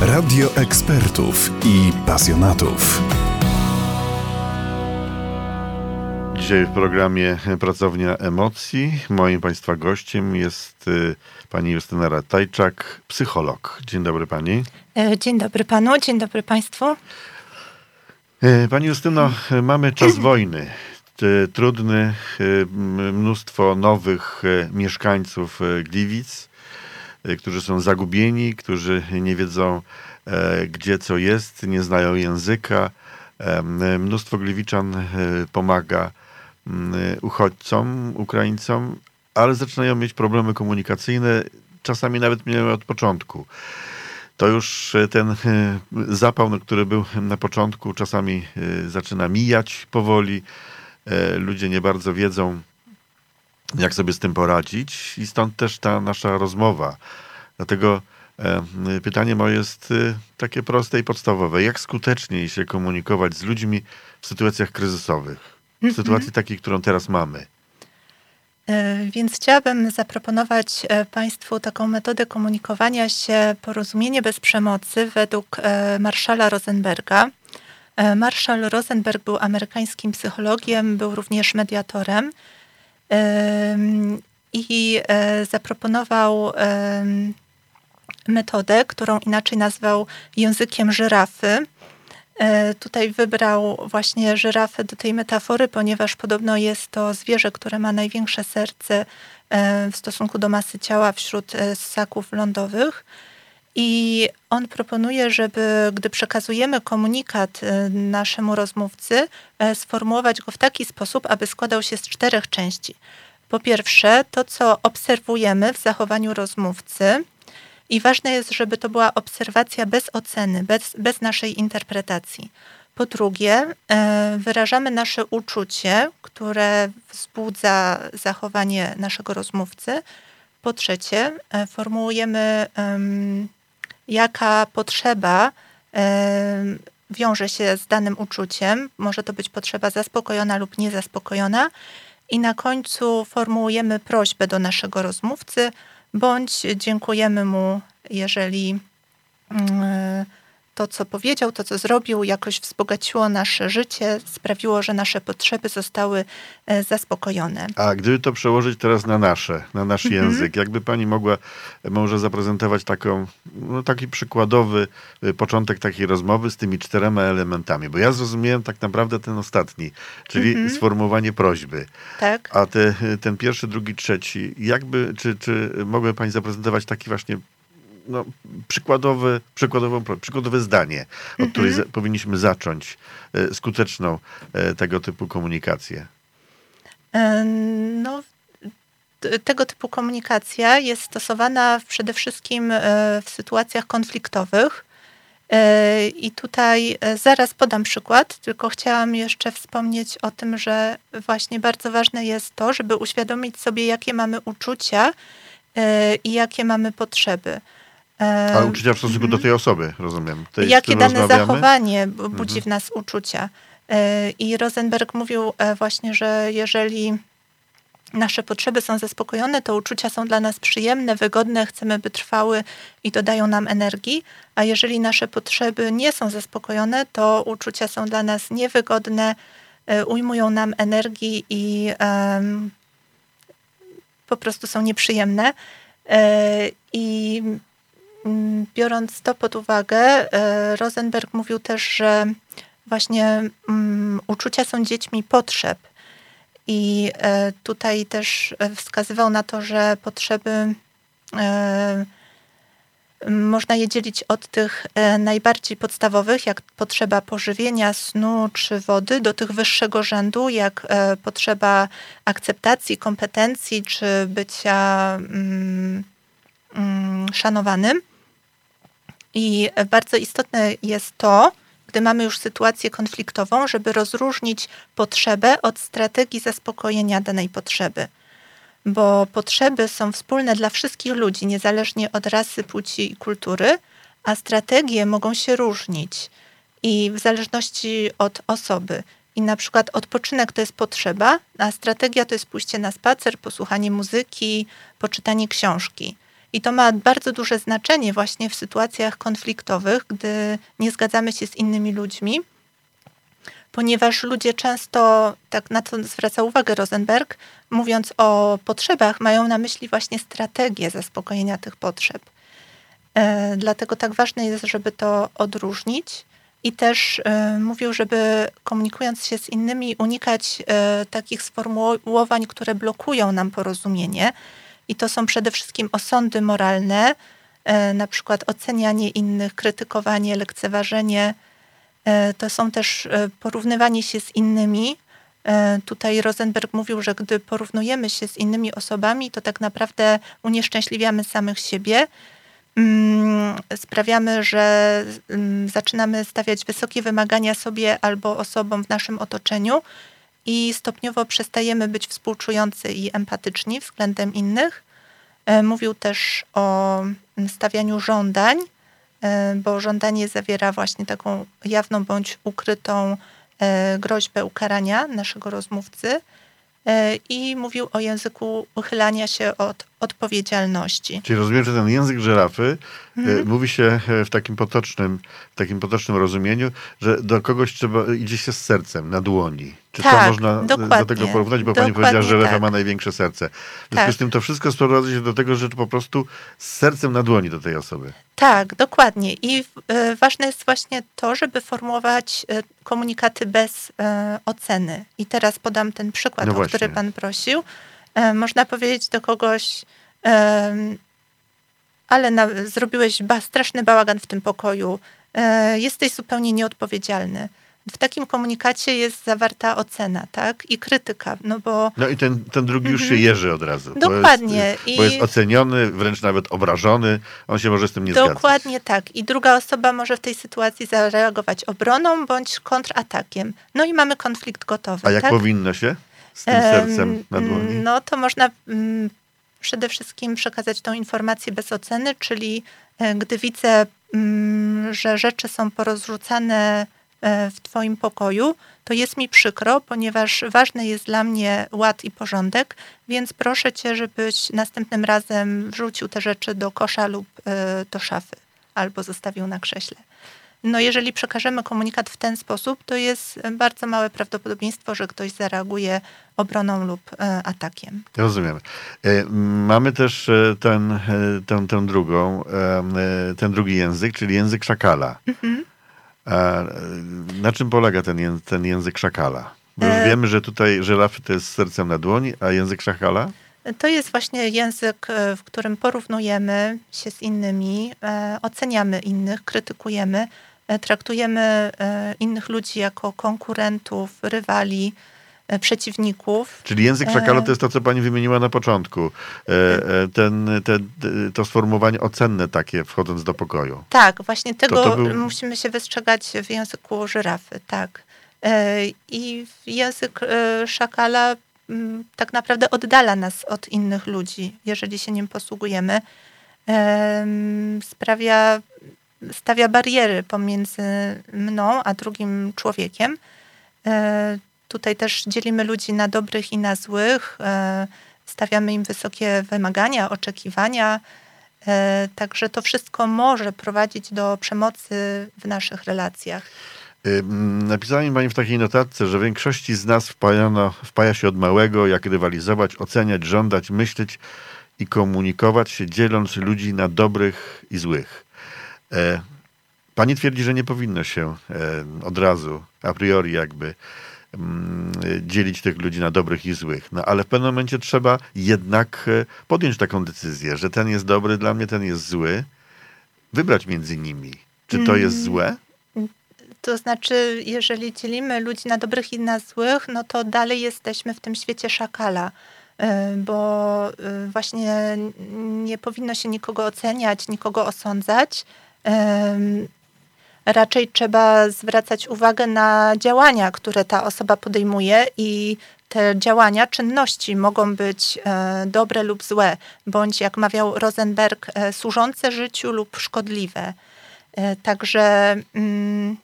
Radio ekspertów i pasjonatów. Dzisiaj w programie Pracownia Emocji moim Państwa gościem jest y, pani Justyna Ratajczak, psycholog. Dzień dobry pani. E, dzień dobry panu, dzień dobry państwu. E, pani Justyno, mamy czas wojny. Trudny, y, mnóstwo nowych y, mieszkańców Gliwic, którzy są zagubieni, którzy nie wiedzą, e, gdzie co jest, nie znają języka. Mnóstwo Gliwiczan pomaga uchodźcom, Ukraińcom, ale zaczynają mieć problemy komunikacyjne, czasami nawet miały od początku. To już e, ten e, zapał, który był na początku, czasami e, zaczyna mijać powoli. Ludzie nie bardzo wiedzą, jak sobie z tym poradzić, i stąd też ta nasza rozmowa. Dlatego pytanie moje jest takie proste i podstawowe. Jak skuteczniej się komunikować z ludźmi w sytuacjach kryzysowych? w sytuacji takiej, którą teraz mamy. E, więc chciałabym zaproponować e, Państwu taką metodę komunikowania się, porozumienie bez przemocy według e, Marszala Rosenberga. Marszal Rosenberg był amerykańskim psychologiem, był również mediatorem i zaproponował metodę, którą inaczej nazwał językiem żyrafy E, tutaj wybrał właśnie żyrafę do tej metafory, ponieważ podobno jest to zwierzę, które ma największe serce e, w stosunku do masy ciała wśród e, ssaków lądowych. I on proponuje, żeby gdy przekazujemy komunikat naszemu rozmówcy, sformułować go w taki sposób, aby składał się z czterech części. Po pierwsze, to co obserwujemy w zachowaniu rozmówcy, i ważne jest, żeby to była obserwacja bez oceny, bez, bez naszej interpretacji. Po drugie, e, wyrażamy nasze uczucie, które wzbudza zachowanie naszego rozmówcy. Po trzecie, e, formułujemy, jaka potrzeba wiąże się z danym uczuciem. Może to być potrzeba zaspokojona lub niezaspokojona. I na końcu formułujemy prośbę do naszego rozmówcy bądź dziękujemy mu, jeżeli mm, to, co powiedział, to, co zrobił, jakoś wzbogaciło nasze życie, sprawiło, że nasze potrzeby zostały e, zaspokojone. A gdyby to przełożyć teraz na nasze, na nasz mhm. język, jakby pani mogła może zaprezentować taką, no, taki przykładowy e, początek takiej rozmowy z tymi czterema elementami? Bo ja zrozumiałem tak naprawdę ten ostatni, czyli mhm. sformułowanie prośby. Tak. A te, ten pierwszy, drugi, trzeci, jakby, czy, czy mogłaby pani zaprezentować taki właśnie no, przykładowe, przykładowe, przykładowe zdanie, od mhm. której powinniśmy zacząć e, skuteczną e, tego typu komunikację? E, no, tego typu komunikacja jest stosowana przede wszystkim w sytuacjach konfliktowych. I tutaj zaraz podam przykład, tylko chciałam jeszcze wspomnieć o tym, że właśnie bardzo ważne jest to, żeby uświadomić sobie, jakie mamy uczucia i jakie mamy potrzeby. Ale uczucia w stosunku do tej osoby, rozumiem. Tej, Jakie dane zachowanie budzi mhm. w nas uczucia. E, I Rosenberg mówił e, właśnie, że jeżeli nasze potrzeby są zaspokojone, to uczucia są dla nas przyjemne, wygodne, chcemy, by trwały i dodają nam energii, a jeżeli nasze potrzeby nie są zaspokojone, to uczucia są dla nas niewygodne, e, ujmują nam energii i um, po prostu są nieprzyjemne. I biorąc to pod uwagę, e, Rosenberg mówił też, że właśnie um, uczucia są dziećmi potrzeb. I e, tutaj też e, wskazywał na to, że potrzeby można je dzielić od tych najbardziej podstawowych, jak potrzeba pożywienia, snu czy wody, do tych wyższego rzędu, jak potrzeba akceptacji, kompetencji czy bycia mm, mm, szanowanym. I bardzo istotne jest to, gdy mamy już sytuację konfliktową, żeby rozróżnić potrzebę od strategii zaspokojenia danej potrzeby. Bo potrzeby są wspólne dla wszystkich ludzi, niezależnie od rasy, płci i kultury, a strategie mogą się różnić i w zależności od osoby. I na przykład odpoczynek to jest potrzeba, a strategia to jest pójście na spacer, posłuchanie muzyki, poczytanie książki. I to ma bardzo duże znaczenie właśnie w sytuacjach konfliktowych, gdy nie zgadzamy się z innymi ludźmi, ponieważ ludzie często, tak na to zwraca uwagę Rosenberg, mówiąc o potrzebach, mają na myśli właśnie strategię zaspokojenia tych potrzeb. E, dlatego tak ważne jest, żeby to odróżnić. I też e, mówił, żeby komunikując się z innymi, unikać e, takich sformułowań, które blokują nam porozumienie. I to są przede wszystkim osądy moralne, na przykład ocenianie innych, krytykowanie, lekceważenie. To są też porównywanie się z innymi. Tutaj Rosenberg mówił, że gdy porównujemy się z innymi osobami, to tak naprawdę unieszczęśliwiamy samych siebie Mm, sprawiamy, że mm, zaczynamy stawiać wysokie wymagania sobie albo osobom w naszym otoczeniu i stopniowo przestajemy być współczujący i empatyczni względem innych. E, mówił też o mm, stawianiu żądań, e, bo żądanie zawiera właśnie taką jawną bądź ukrytą e, groźbę ukarania naszego rozmówcy. I mówił o języku uchylania się od odpowiedzialności. Czyli rozumiem, że ten język żyrafy e, mhm. mówi się e, w takim potocznym, w takim potocznym rozumieniu, że do kogoś trzeba idzie się z sercem na dłoni. Czy tak, to można dokładnie, do tego porównać? Bo pani powiedziała, że żerafa tak. ma największe serce. W związku tak. z tym to wszystko sprowadza się do tego, że po prostu z sercem na dłoni do tej osoby. Tak, dokładnie. I y, ważne jest właśnie to, żeby formułować y, komunikaty bez y, oceny. I teraz podam ten przykład, no o który pan prosił. Można powiedzieć do kogoś, ale na, zrobiłeś ba, straszny bałagan w tym pokoju, jesteś zupełnie nieodpowiedzialny w takim komunikacie jest zawarta ocena, tak? I krytyka, no bo... No i ten, ten drugi już się mhm. jeży od razu. Dokładnie. Bo jest, bo jest oceniony, wręcz nawet obrażony, on się może z tym nie zgadzać. Dokładnie tak. I druga osoba może w tej sytuacji zareagować obroną bądź kontratakiem. No i mamy konflikt gotowy, A jak tak? powinno się z tym sercem na dłoni? No to można mm, przede wszystkim przekazać tą informację bez oceny, czyli e, gdy widzę, mm, że rzeczy są porozrzucane E, w Twoim pokoju, to jest mi przykro, ponieważ ważny jest dla mnie ład i porządek, więc proszę Cię, żebyś następnym razem wrzucił te rzeczy do kosza lub e, do szafy albo zostawił na krześle. No jeżeli przekażemy komunikat w ten sposób, to jest bardzo małe prawdopodobieństwo, że ktoś zareaguje obroną lub e, atakiem. Rozumiem. Mamy też ten, tę, tę drugą, ten drugi język, czyli język szakala. Mhm. Na czym polega ten, ten język szakala? Bo już e... wiemy, że tutaj żyrafy to jest sercem na dłoni, a język szakala? To jest właśnie język, e, w którym porównujemy się z innymi, e, oceniamy innych, krytykujemy, e, traktujemy innych ludzi jako konkurentów, rywali, E, przeciwników. Czyli język szakala to jest to, co pani wymieniła na początku. E, e, ten, ten, to sformułowanie ocenne takie, wchodząc do pokoju. Tak, właśnie tego to to był... musimy się wystrzegać w języku żyrafy, tak. I język szakala mm, tak naprawdę oddala nas od innych ludzi, jeżeli się nim posługujemy. Sprawia, stawia bariery pomiędzy mną a drugim człowiekiem Tutaj też dzielimy ludzi na dobrych i na złych, e, stawiamy im wysokie wymagania, oczekiwania. E, także to wszystko może prowadzić do przemocy w naszych relacjach. Napisała mi Pani w takiej notatce, że większości z nas wpajano, wpaja się od małego, jak rywalizować, oceniać, żądać, myśleć i komunikować się, dzieląc ludzi na dobrych i złych. E, pani twierdzi, że nie powinno się od razu, a priori jakby Mm, dzielić tych ludzi na dobrych i złych. No ale w pewnym momencie trzeba jednak e, podjąć taką decyzję, że ten jest dobry dla mnie, ten jest zły. Wybrać między nimi. Czy to jest mm. złe? To znaczy, jeżeli dzielimy ludzi na dobrych i na złych, no to dalej jesteśmy w tym świecie szakala e, bo e, właśnie nie powinno się nikogo oceniać, nikogo osądzać raczej trzeba zwracać uwagę na działania, które ta osoba podejmuje i te działania, czynności mogą być e, dobre lub złe, bądź jak mawiał Rosenberg, e, służące życiu lub szkodliwe. E, także mm,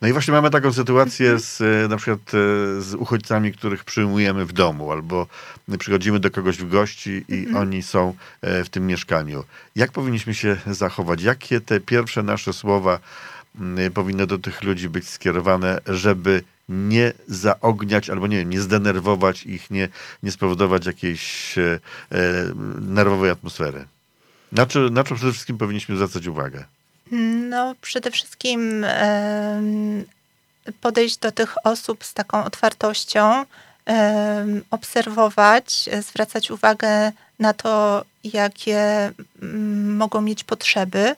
No i właśnie mamy taką sytuację z, e, na przykład e, z uchodźcami, których przyjmujemy w domu, albo przychodzimy do kogoś w gości i Mhm. oni są e, w tym mieszkaniu. Jak powinniśmy się zachować? Jakie te pierwsze nasze słowa mm, powinny do tych ludzi być skierowane, żeby nie zaogniać albo nie wiem, nie zdenerwować ich, nie, nie spowodować jakiejś e, nerwowej atmosfery? Na co, na co przede wszystkim powinniśmy zwracać uwagę? No, przede wszystkim podejść do tych osób z taką otwartością, obserwować, zwracać uwagę na to, jakie mm, mogą mieć potrzeby,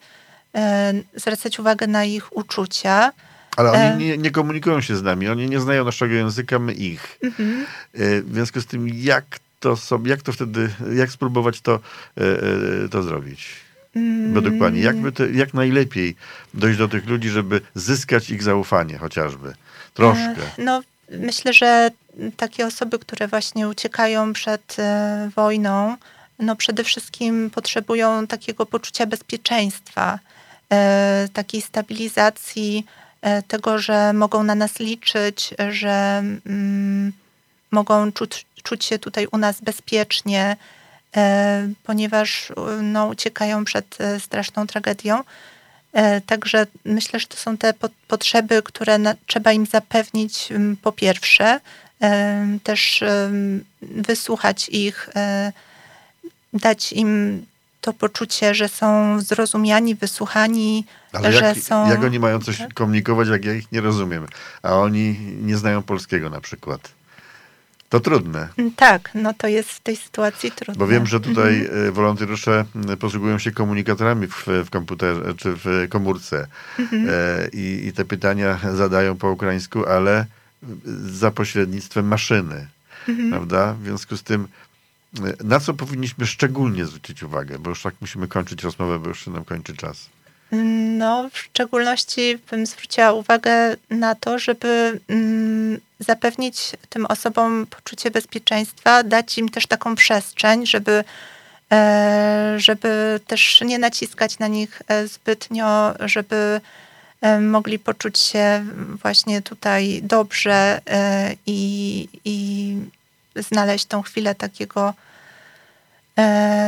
zwracać uwagę na ich uczucia. Ale oni nie, nie komunikują się z nami, oni nie znają naszego języka, my ich. Mhm. E, W związku z tym, jak to sobie, jak to wtedy, jak spróbować to, e, e, to zrobić? Według Pani, jak, by to, jak najlepiej dojść do tych ludzi, żeby zyskać ich zaufanie chociażby? Troszkę. E, No, myślę, że takie osoby, które właśnie uciekają przed e, wojną, no przede wszystkim potrzebują takiego poczucia bezpieczeństwa, e, takiej stabilizacji, tego, że mogą na nas liczyć, że mm, mogą czuć, czuć się tutaj u nas bezpiecznie, ponieważ e, no, uciekają przed e, straszną tragedią. E, Także myślę, że to są te po- potrzeby, które na, trzeba im zapewnić po pierwsze, też wysłuchać ich, e, dać im to poczucie, że są zrozumiani, wysłuchani, Ale że jak, są. jak oni mają coś Tak. komunikować, jak ja ich nie rozumiem, a oni nie znają polskiego na przykład? To trudne. Tak, no to jest w tej sytuacji trudne. Bo wiem, że tutaj Mhm. wolontariusze posługują się komunikatorami w, w komputerze czy w komórce Mhm. e, i, i te pytania zadają po ukraińsku, ale za pośrednictwem maszyny, Mhm. prawda? W związku z tym, e, na co powinniśmy szczególnie zwrócić uwagę, bo już tak musimy kończyć rozmowę, bo już się nam kończy czas. No, w szczególności bym zwróciła uwagę na to, żeby mm, zapewnić tym osobom poczucie bezpieczeństwa, dać im też taką przestrzeń, żeby, e, żeby też nie naciskać na nich e, zbytnio, żeby e, mogli poczuć się właśnie tutaj dobrze i, i znaleźć tą chwilę takiego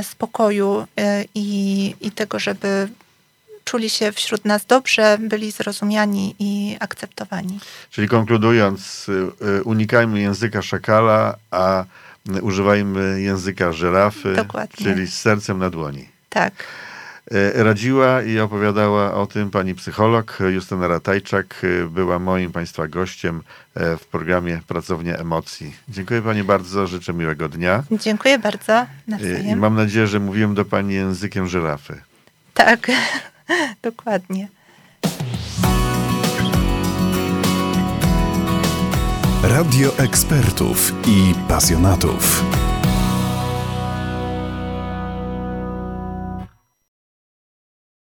spokoju i, i tego, żeby czuli się wśród nas dobrze, byli zrozumiani i akceptowani. Czyli konkludując, y, y, unikajmy języka szakala, a y, używajmy języka żyrafy, Dokładnie. czyli z sercem na dłoni. Tak. E, Radziła i opowiadała o tym pani psycholog Justyna Ratajczak. e, Była moim państwa gościem w programie Pracownia Emocji. Dziękuję pani bardzo, życzę miłego dnia. Dziękuję bardzo. E, I Nawzajem. mam nadzieję, że mówiłem do pani językiem żyrafy. Tak, dokładnie. Radio ekspertów i pasjonatów.